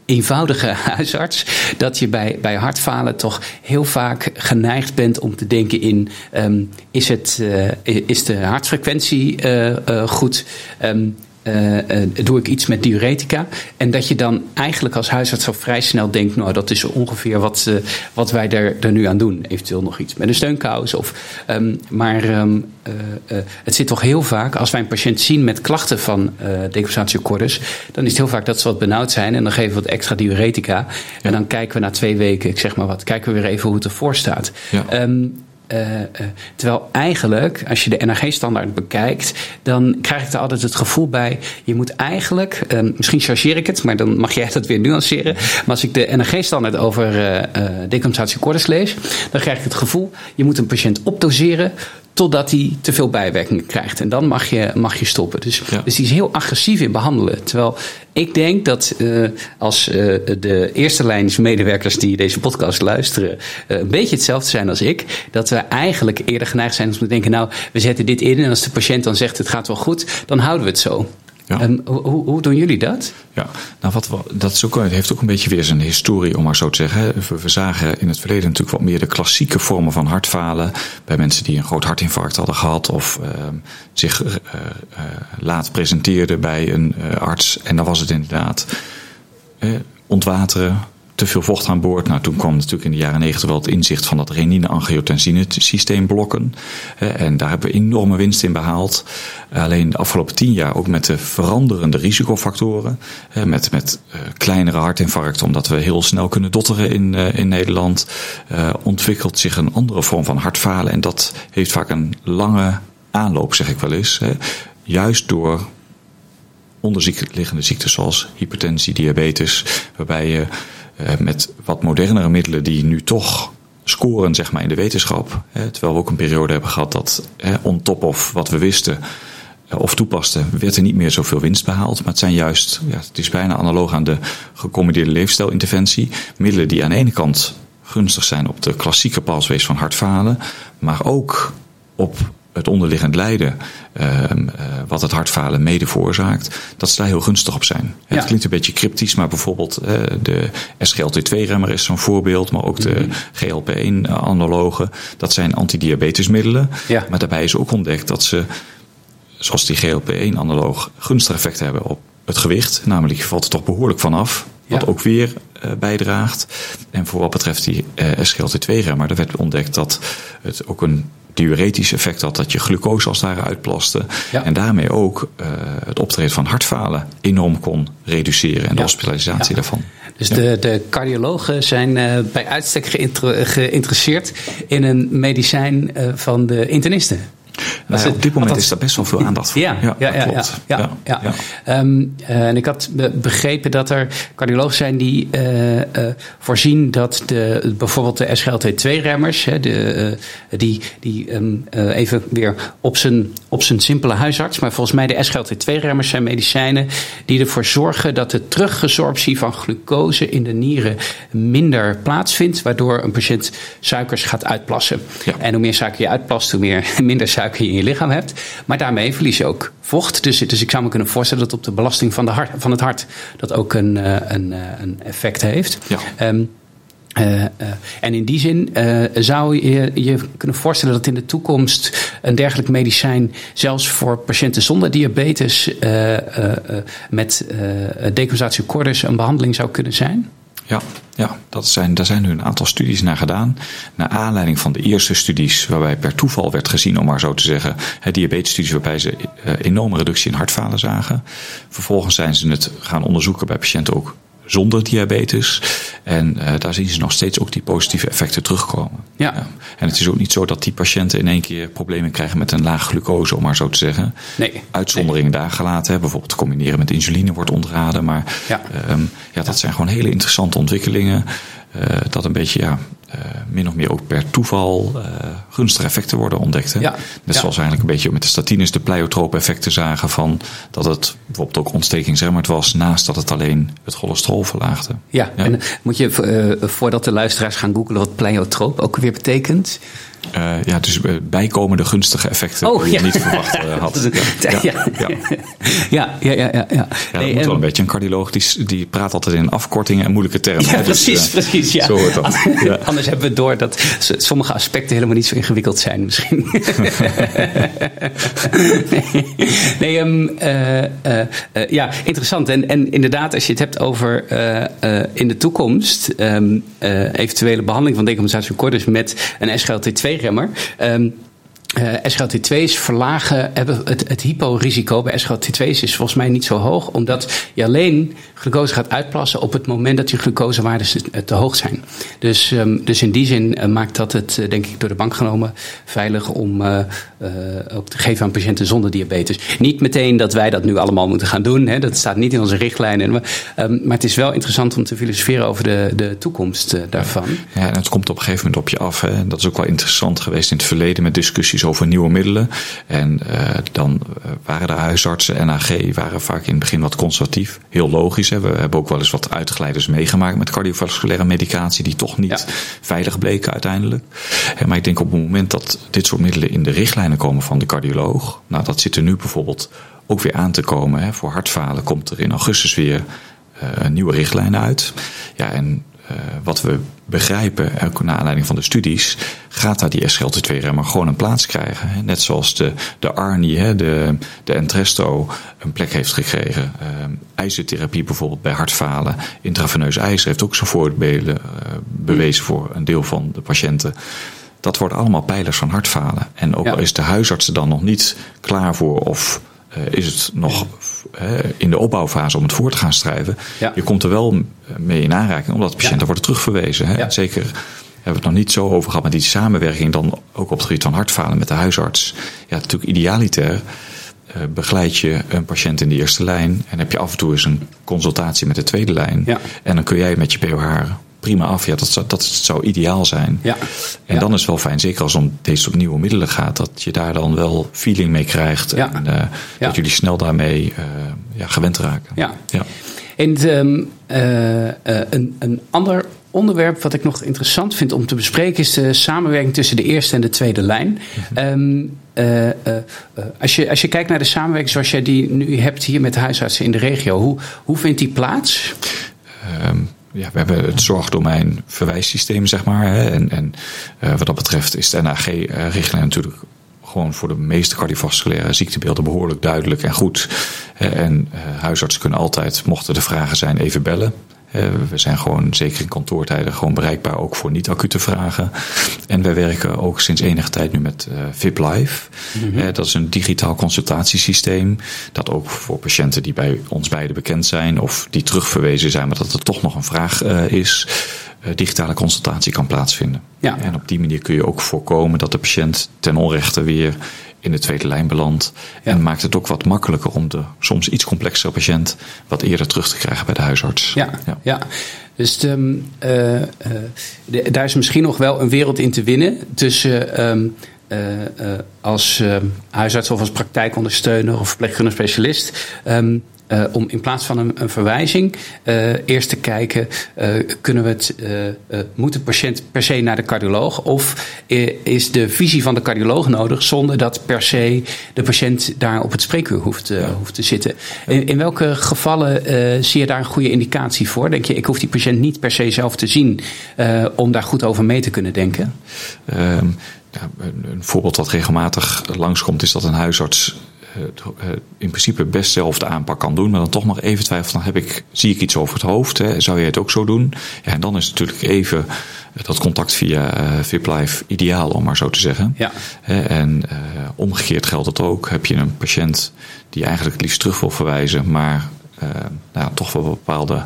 eenvoudige huisarts, dat je bij, bij hartfalen toch heel vaak geneigd bent om te denken in: um, is, het, is de hartfrequentie goed? Um, uh, uh, doe ik iets met diuretica. En dat je dan eigenlijk als huisarts al vrij snel denkt: nou, dat is ongeveer wat, uh, wat wij er, er nu aan doen. Eventueel nog iets met een steunkous. Of, um, maar um, het zit toch heel vaak, als wij een patiënt zien met klachten van decompensatie cordis, dan is het heel vaak dat ze wat benauwd zijn en dan geven we wat extra diuretica. Ja. En dan kijken we na twee weken, ik zeg maar wat, kijken we weer even hoe het ervoor staat. Ja. Um, uh, uh, terwijl eigenlijk, als je de NRG-standaard bekijkt, dan krijg ik er altijd het gevoel bij: je moet eigenlijk, uh, misschien chargeer ik het, maar dan mag jij dat weer nuanceren. Maar als ik de NRG-standaard over decompensatie cordis lees, dan krijg ik het gevoel: je moet een patiënt opdoseren totdat hij te veel bijwerkingen krijgt. En dan mag je, mag je stoppen. Dus, ja. dus die is heel agressief in behandelen. Terwijl ik denk dat uh, als uh, de eerste lijns medewerkers die deze podcast luisteren uh, een beetje hetzelfde zijn als ik, dat we eigenlijk eerder geneigd zijn om te denken, nou, we zetten dit in en als de patiënt dan zegt het gaat wel goed, dan houden we het zo. Ja. Um, hoe, hoe, doen jullie dat? Ja, nou wat we, dat is ook, het heeft ook een beetje weer zijn historie, om maar zo te zeggen. We, we, zagen in het verleden natuurlijk wat meer de klassieke vormen van hartfalen. Bij mensen die een groot hartinfarct hadden gehad of uh, zich uh, uh, laat presenteerden bij een arts. En dan was het inderdaad ontwateren, te veel vocht aan boord. Nou, toen kwam natuurlijk in de jaren negentig wel het inzicht van dat renine-angiotensine systeem blokken. En daar hebben we enorme winst in behaald. Alleen de afgelopen tien jaar ook met de veranderende risicofactoren. Met, met kleinere hartinfarcten, omdat we heel snel kunnen dotteren in, in Nederland. Ontwikkelt zich een andere vorm van hartfalen. En dat heeft vaak een lange aanloop, zeg ik wel eens. Juist door onderliggende ziektes zoals hypertensie, diabetes, waarbij je met wat modernere middelen die nu toch scoren zeg maar, in de wetenschap. Terwijl we ook een periode hebben gehad dat on top of wat we wisten uh, of toepasten, werd er niet meer zoveel winst behaald. Maar het zijn juist, ja, het is bijna analoog aan de gecombineerde leefstijlinterventie. Middelen die aan de ene kant gunstig zijn op de klassieke pathways van hartfalen, maar ook op het onderliggend lijden, uh, uh, wat het hartfalen mede veroorzaakt, dat ze daar heel gunstig op zijn. Ja. Het klinkt een beetje cryptisch, maar bijvoorbeeld uh, de SGLT2-remmer is zo'n voorbeeld, maar ook de GLP-1-analogen. Dat zijn antidiabetesmiddelen. Ja. Maar daarbij is ook ontdekt dat ze, zoals die GLP-1-analoog, gunstig effect hebben op het gewicht. Namelijk, je valt er toch behoorlijk vanaf. Wat ja. ook weer uh, bijdraagt. En voor wat betreft die uh, SGLT2-remmer, er werd ontdekt dat het ook een diuretisch effect had, dat je glucose als daar uitplaste. Ja. En daarmee ook uh, het optreden van hartfalen enorm kon reduceren en de hospitalisatie ja. daarvan. Dus de, de cardiologen zijn uh, bij uitstek geïnter geïnteresseerd in een medicijn uh, van de internisten. Nou op dit moment is daar best wel veel aandacht voor. Ja, ja, ja, klopt. ja, ja, ehm, en ik had begrepen dat er cardiologen zijn die voorzien dat de, bijvoorbeeld de SGLT2-remmers, de, die, die ehm, even weer op zijn, op zijn simpele huisarts, maar volgens mij de SGLT2-remmers zijn medicijnen die ervoor zorgen dat de teruggesorptie van glucose in de nieren minder plaatsvindt, waardoor een patiënt suikers gaat uitplassen. En hoe meer suiker je uitplast, hoe meer, minder suiker je in je lichaam hebt. Maar daarmee verlies je ook vocht. Dus, dus ik zou me kunnen voorstellen dat op de belasting van, de hart, van het hart dat ook een, eh, een, eh, een effect heeft. Ja. Ehm, uh, uh, en in die zin uh, zou je je kunnen voorstellen dat in de toekomst een dergelijk medicijn zelfs voor patiënten zonder diabetes met decompensatie cordis een behandeling zou kunnen zijn? Ja, ja dat zijn, daar zijn nu een aantal studies naar gedaan. Naar aanleiding van de eerste studies waarbij per toeval werd gezien, om maar zo te zeggen, diabetesstudies waarbij ze enorme reductie in hartfalen zagen. Vervolgens zijn ze het gaan onderzoeken bij patiënten ook zonder diabetes. En uh, daar zien ze nog steeds ook die positieve effecten terugkomen. Ja. ja. En het is ook niet zo dat die patiënten in één keer problemen krijgen met een laag glucose, om maar zo te zeggen. Nee. Uitzonderingen daar gelaten. Hè. Bijvoorbeeld combineren met insuline wordt ontraden. Maar ja, um, ja dat zijn gewoon hele interessante ontwikkelingen. Uh, dat een beetje ja, min of meer ook per toeval uh, gunstige effecten worden ontdekt. Hè? Ja, Net zoals eigenlijk een beetje met de statines de pleiotrope effecten zagen van dat het bijvoorbeeld ook ontstekingsremmend was, naast dat het alleen het cholesterol verlaagde. Ja, ja. en moet je voordat de luisteraars gaan googlen wat pleiotroop ook weer betekent? Uh, ja, dus bijkomende gunstige effecten oh, die je niet verwacht uh, had. Ja, ja, ja. ja, ja, ja, ja, ja. dat nee, moet wel een beetje. Een cardioloog die, die praat altijd in afkortingen en moeilijke termen. Ja, dus, precies, uh, precies. Ja. Zo hoort dat. Ja. Anders hebben we door dat sommige aspecten helemaal niet zo ingewikkeld zijn misschien. nee, um, ja, interessant. En, en inderdaad, als je het hebt over in de toekomst um, eventuele behandeling van decompensatie met een SGLT2 remmer. Um, uh, SGLT2's verlagen het, het hyporisico bij SGLT2's is volgens mij niet zo hoog, omdat je alleen glucose gaat uitplassen op het moment dat je glucosewaarden te hoog zijn. Dus, um, dus in die zin uh, maakt dat het, denk ik, door de bank genomen veilig om ook te geven aan patiënten zonder diabetes. Niet meteen dat wij dat nu allemaal moeten gaan doen, hè, dat staat niet in onze richtlijnen. Maar, um, maar het is wel interessant om te filosoferen over de, de toekomst daarvan. Ja, en het komt op een gegeven moment op je af. Hè. Dat is ook wel interessant geweest in het verleden met discussies over nieuwe middelen. En uh, dan uh, waren de huisartsen, NAG, waren vaak in het begin wat conservatief. Heel logisch. Hè. We hebben ook wel eens wat uitgeleiders meegemaakt met cardiovasculaire medicatie die toch niet ja. veilig bleken uiteindelijk. En, maar ik denk op het moment dat dit soort middelen in de richtlijnen komen van de cardioloog. Nou, dat zit er nu bijvoorbeeld ook weer aan te komen. Hè. Voor hartfalen komt er in augustus weer uh, een nieuwe richtlijn uit. Ja, en uh, wat we begrijpen, ook naar aanleiding van de studies, gaat daar die SGLT2-remmer gewoon een plaats krijgen. Net zoals de, de ARNI, hè, de, de Entresto, een plek heeft gekregen. Uh, ijzertherapie bijvoorbeeld bij hartfalen. Intraveneus ijzer heeft ook zijn voordelen uh, bewezen voor een deel van de patiënten. Dat worden allemaal pijlers van hartfalen. En ook ja. al is de huisarts er dan nog niet klaar voor of is het nog in de opbouwfase om het voor te gaan strijven. Ja. Je komt er wel mee in aanraking, omdat de patiënten ja. worden terugverwezen. Hè? Ja. Zeker hebben we het nog niet zo over gehad met die samenwerking dan ook op het gebied van hartfalen met de huisarts. Ja, natuurlijk idealiter uh, begeleid je een patiënt in de eerste lijn en heb je af en toe eens een consultatie met de tweede lijn. Ja. En dan kun jij met je POH prima af. Ja, dat, zou, dat zou ideaal zijn. Ja. En ja. dan is het wel fijn, zeker als het om deze soort nieuwe middelen gaat, dat je daar dan wel feeling mee krijgt. Ja. En uh, dat jullie snel daarmee uh, ja, gewend raken. Ja. ja. En um, uh, een, een ander onderwerp wat ik nog interessant vind om te bespreken is de samenwerking tussen de eerste en de tweede lijn. Um, uh, uh, als, je, als je kijkt naar de samenwerking zoals jij die nu hebt hier met huisartsen in de regio, hoe, hoe vindt die plaats? Um, ja, we hebben het zorgdomein verwijssysteem, zeg maar. Hè, en en uh, wat dat betreft is de NAG-richtlijn natuurlijk gewoon voor de meeste cardiovasculaire ziektebeelden behoorlijk duidelijk en goed. En uh, huisartsen kunnen altijd, mochten er vragen zijn, even bellen. Uh, we zijn gewoon, zeker in kantoortijden, gewoon bereikbaar ook voor niet-acute vragen. En wij werken ook sinds enige tijd nu met uh, VIP Live. Mm -hmm. uh, dat is een digitaal consultatiesysteem. Dat ook voor patiënten die bij ons beiden bekend zijn of die terugverwezen zijn, maar dat er toch nog een vraag is digitale consultatie kan plaatsvinden. Ja. En op die manier kun je ook voorkomen dat de patiënt ten onrechte weer in de tweede lijn belandt. En maakt het ook wat makkelijker om de soms iets complexere patiënt wat eerder terug te krijgen bij de huisarts. Ja, ja. dus de, uh, de, daar is misschien nog wel een wereld in te winnen tussen. Um, als huisarts of als praktijkondersteuner of verpleegkundige specialist. Um, uh, om in plaats van een, een verwijzing uh, eerst te kijken, uh, kunnen we het, moet de patiënt per se naar de cardioloog of is de visie van de cardioloog nodig zonder dat per se de patiënt daar op het spreekuur hoeft, ja. hoeft te zitten. In, in welke gevallen zie je daar een goede indicatie voor? Denk je, ik hoef die patiënt niet per se zelf te zien om daar goed over mee te kunnen denken? Um, ja, een voorbeeld wat regelmatig langskomt is dat een huisarts in principe best zelf de aanpak kan doen, maar dan toch nog even twijfelt, dan heb ik, zie ik iets over het hoofd, hè, zou jij het ook zo doen? Ja, en dan is natuurlijk even dat contact via uh, VipLife ideaal, om maar zo te zeggen. Ja. en uh, omgekeerd geldt het ook. Heb je een patiënt die eigenlijk het liefst terug wil verwijzen, maar nou, toch wel bepaalde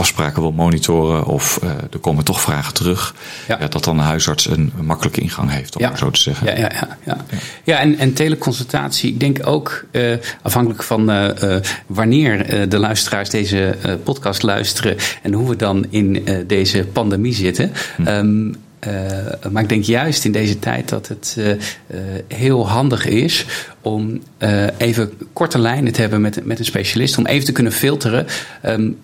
afspraken wil monitoren of uh, er komen toch vragen terug, ja. ja dat dan de huisarts een, een makkelijke ingang heeft, om ja. zo te zeggen. Ja, ja, ja, ja. ja. en, en teleconsultatie, ik denk ook uh, afhankelijk van uh, wanneer de luisteraars deze podcast luisteren en hoe we dan in deze pandemie zitten. Hm. Um, uh, maar ik denk juist in deze tijd dat het uh, uh, heel handig is om even korte lijnen te hebben met, met een specialist. Om even te kunnen filteren. Um,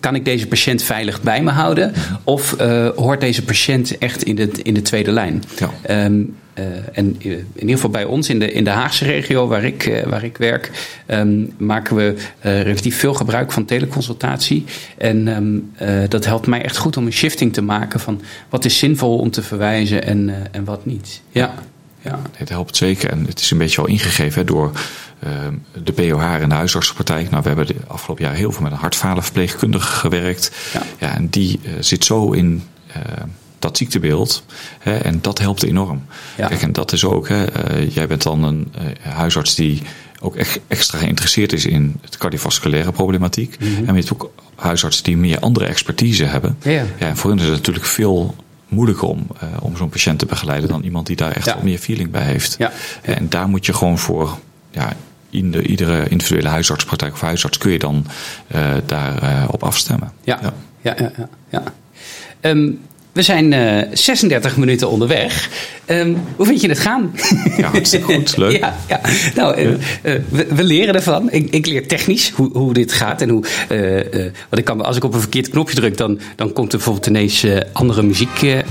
kan ik deze patiënt veilig bij me houden? Of hoort deze patiënt echt in de, in de tweede lijn? Ja. Um, uh, en in ieder geval bij ons in de, in de Haagse regio waar ik, uh, waar ik werk, um, maken we uh, relatief veel gebruik van teleconsultatie. En um, dat helpt mij echt goed om een shifting te maken van wat is zinvol om te verwijzen en, en wat niet. Ja. Ja. Het helpt zeker en het is een beetje al ingegeven hè, door ehm, de POH en de huisartsenpraktijk. Nou, we hebben de afgelopen jaar heel veel met een hartfalenverpleegkundige gewerkt. Ja. ja en die zit zo in dat ziektebeeld. Hè, en dat helpt enorm. Ja. Kijk, en dat is ook, hè, uh, jij bent dan een uh, huisarts die ook echt extra geïnteresseerd is in het cardiovasculaire problematiek. Mm -hmm. En je hebt ook huisartsen die meer andere expertise hebben. Ja. ja en voor hen is het natuurlijk veel moeilijker om, uh, om zo'n patiënt te begeleiden dan iemand die daar echt ja. meer feeling bij heeft. Ja. En daar moet je gewoon voor, ja, in de, iedere individuele huisartspraktijk of huisarts kun je dan daar op afstemmen. Ja, ja, ja, ja. ja. Um, we zijn uh, eh, 36 minuten onderweg. Um, hoe vind je het gaan? Ja, hartstikke goed. Leuk. ja, ja. Nou, uh, uh, we, we, leren ervan. Ik, ik, leer technisch hoe, hoe dit gaat. En hoe, want ik kan, als ik op een verkeerd knopje druk, dan, dan komt er bijvoorbeeld ineens andere muziek.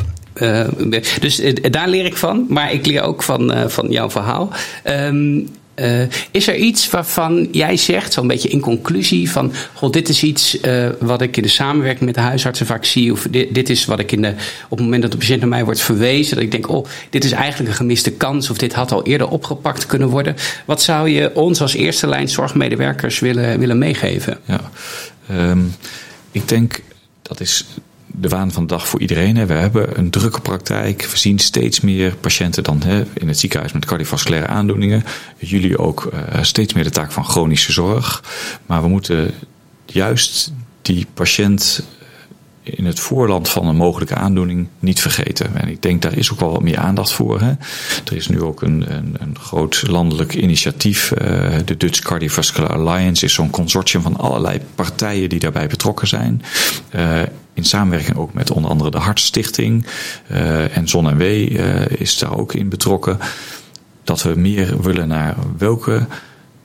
dus daar leer ik van. Maar ik leer ook van, van jouw verhaal. Um, uh, is er iets waarvan jij zegt, zo'n beetje in conclusie, van god, dit is iets uh, wat ik in de samenwerking met de huisartsen vaak zie, of dit, dit is wat ik in de, op het moment dat de patiënt naar mij wordt verwezen, dat ik denk, oh, dit is eigenlijk een gemiste kans, of dit had al eerder opgepakt kunnen worden. Wat zou je ons als eerste lijn zorgmedewerkers willen, willen meegeven? Ja, um, ik denk dat is de waan van de dag voor iedereen. We hebben een drukke praktijk. We zien steeds meer patiënten dan in het ziekenhuis met cardiovasculaire aandoeningen. Jullie ook uh, steeds meer de taak van chronische zorg. Maar we moeten juist die patiënt in het voorland van een mogelijke aandoening niet vergeten. En ik denk daar is ook wel wat meer aandacht voor. Hè. Er is nu ook een, een, een groot landelijk initiatief. Uh, de Dutch Cardiovascular Alliance is zo'n consortium van allerlei partijen die daarbij betrokken zijn. Uh, in samenwerking ook met onder andere de Hartstichting. Uh, en Zon en W is daar ook in betrokken. Dat we meer willen naar welke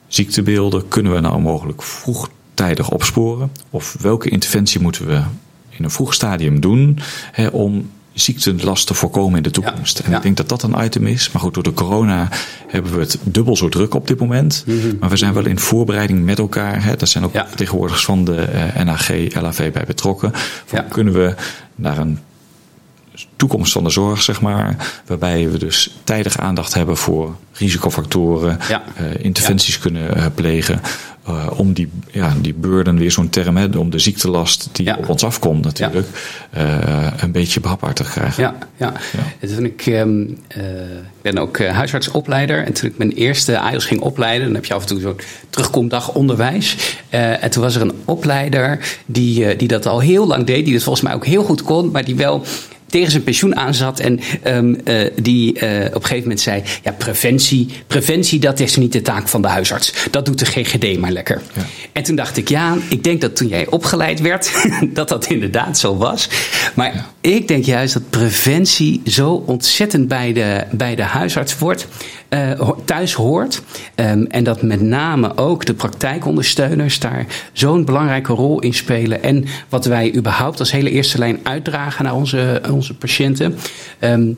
ziektebeelden kunnen we nou mogelijk vroegtijdig opsporen? Of welke interventie moeten we in een vroeg stadium doen hè, om ziektelast te voorkomen in de toekomst. en ik denk dat dat een item is. Maar goed, door de corona hebben we het dubbel zo druk op dit moment. Mhm. Maar we zijn wel in voorbereiding met elkaar. Hè. Daar zijn ook ja. van de uh, NAG, LAV bij betrokken. Van, Kunnen we naar een toekomst van de zorg, zeg maar. Waarbij we dus tijdig aandacht hebben voor risicofactoren, ja. uh, interventies kunnen uh, plegen. Uh, om die, ja, die burden, weer zo'n term, hè, om de ziektelast die ja. op ons afkomt natuurlijk, een beetje behapbaar te krijgen. Ja, ja. Toen ik, um, ik ben ook huisartsopleider en toen ik mijn eerste AIOS ging opleiden, dan heb je af en toe zo'n terugkomdag onderwijs. en toen was er een opleider die, die dat al heel lang deed, die dat volgens mij ook heel goed kon, maar die wel tegen zijn pensioen aan zat en um, die op een gegeven moment zei: Ja, preventie, preventie, dat is niet de taak van de huisarts. Dat doet de GGD maar lekker. Ja. En toen dacht ik: Ja, ik denk dat toen jij opgeleid werd, dat dat inderdaad zo was. Maar ik denk juist dat preventie zo ontzettend bij de, bij de huisarts wordt. Uh, thuis hoort. Um, en dat met name ook de praktijkondersteuners daar zo'n belangrijke rol in spelen. En wat wij überhaupt als hele eerste lijn uitdragen naar onze, onze patiënten. Um,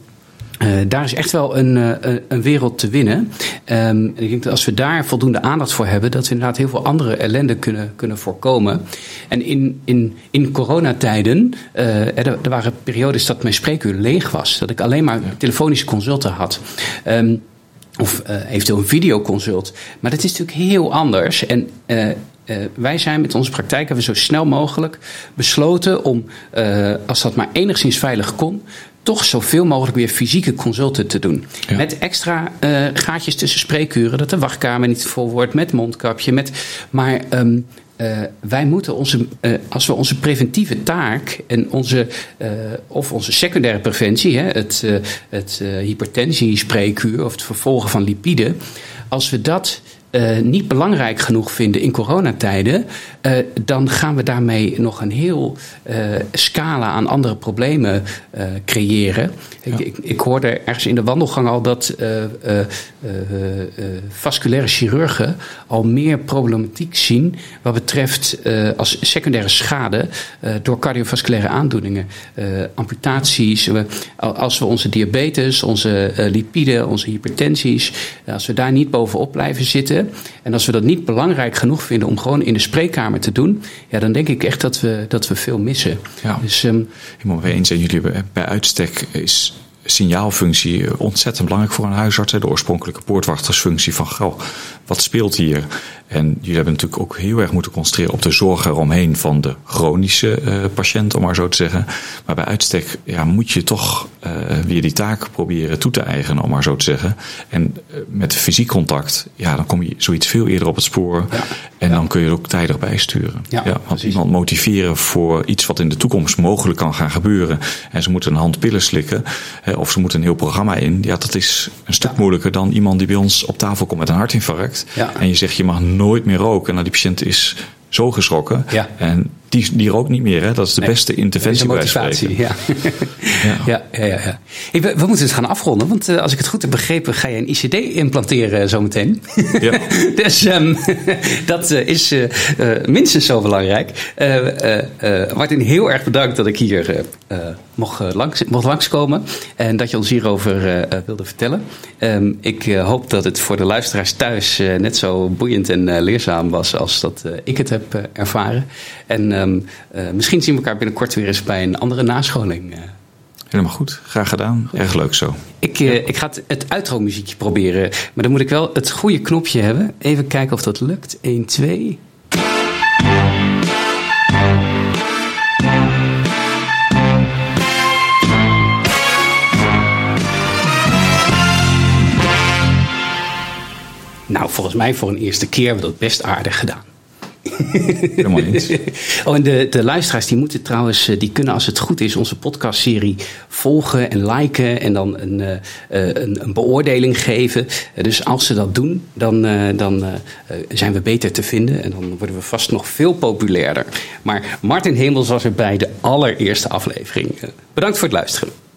uh, daar is echt wel een, uh, een wereld te winnen. Um, ik denk dat als we daar voldoende aandacht voor hebben, dat we inderdaad heel veel andere ellende kunnen, kunnen voorkomen. En in, in, in coronatijden, uh, er, er, waren periodes dat mijn spreekuur leeg was. Dat ik alleen maar telefonische consulten had. Um, of eventueel een videoconsult. Maar dat is natuurlijk heel anders. En uh, wij zijn met onze praktijk hebben we zo snel mogelijk besloten om, uh, als dat maar enigszins veilig kon, toch zoveel mogelijk weer fysieke consulten te doen. Ja. Met extra uh, gaatjes tussen spreekuren, dat de wachtkamer niet vol wordt, met mondkapje. Met, maar um, uh, wij moeten onze, uh, als we onze preventieve taak en onze, uh, of onze secundaire preventie, hè, het, het of het vervolgen van lipiden, als we dat uh, niet belangrijk genoeg vinden in coronatijden, uh, dan gaan we daarmee nog een heel uh, scala aan andere problemen creëren. Ja. Ik, ik, ik, hoorde ergens in de wandelgang al dat vasculaire chirurgen al meer problematiek zien wat betreft als secundaire schade door cardiovasculaire aandoeningen, amputaties. als we onze diabetes, onze lipiden, onze hypertensies, als we daar niet bovenop blijven zitten en als we dat niet belangrijk genoeg vinden om gewoon in de spreekkamer te doen, ja, dan denk ik echt dat we, dat we veel missen. Ja, dus, um, helemaal mee eens. En jullie bij uitstek is signaalfunctie ontzettend belangrijk voor een huisarts. De oorspronkelijke poortwachtersfunctie van, goh, wat speelt hier? En jullie hebben natuurlijk ook heel erg moeten concentreren op de zorg eromheen van de chronische uh, patiënt, om maar zo te zeggen. Maar bij uitstek ja, moet je toch uh, weer die taak proberen toe te eigenen, om maar zo te zeggen. En uh, met fysiek contact, ja, dan kom je zoiets veel eerder op het spoor. Ja. En ja. dan kun je er ook tijdig bijsturen. Ja, ja, want iemand motiveren voor iets wat in de toekomst mogelijk kan gaan gebeuren. En ze moeten een hand pillen slikken, hè, of ze moeten een heel programma in. Ja, dat is een stuk moeilijker dan iemand die bij ons op tafel komt met een hartinfarct. En je zegt, je mag nooit meer roken. Nou, die patiënt is zo geschrokken. Ja. En die, die rookt niet meer. Hè? Dat is de nee, beste interventie bij motivatie, ja. ja. ja. Ja, ja, ja. Hey, we, we, moeten het gaan afronden. Want uh, als ik het goed heb begrepen, ga je een ICD implanteren zometeen. Ja. dus um, dat uh, is uh, minstens zo belangrijk. Martin, heel erg bedankt dat ik hier mocht, langs, mocht langskomen. En dat je ons hierover wilde vertellen. Um, ik hoop dat het voor de luisteraars thuis net zo boeiend en leerzaam was als dat ik het heb ervaren. En um, uh, misschien zien we elkaar binnenkort weer eens bij een andere nascholing. Uh. Helemaal goed. Graag gedaan. Erg leuk zo. Ik, uh, ik ga het, het outro-muziekje proberen. Maar dan moet ik wel het goede knopje hebben. Even kijken of dat lukt. 1, 2. Nou, volgens mij voor een eerste keer hebben we dat best aardig gedaan. Helemaal niet. oh, en de, de luisteraars die moeten trouwens, eh, die kunnen als het goed is onze podcastserie volgen en liken en dan een, uh, een, een, beoordeling geven. dus als ze dat doen, dan, dan zijn we beter te vinden en dan worden we vast nog veel populairder. Maar Martin Hemels was er bij de allereerste aflevering. bedankt voor het luisteren.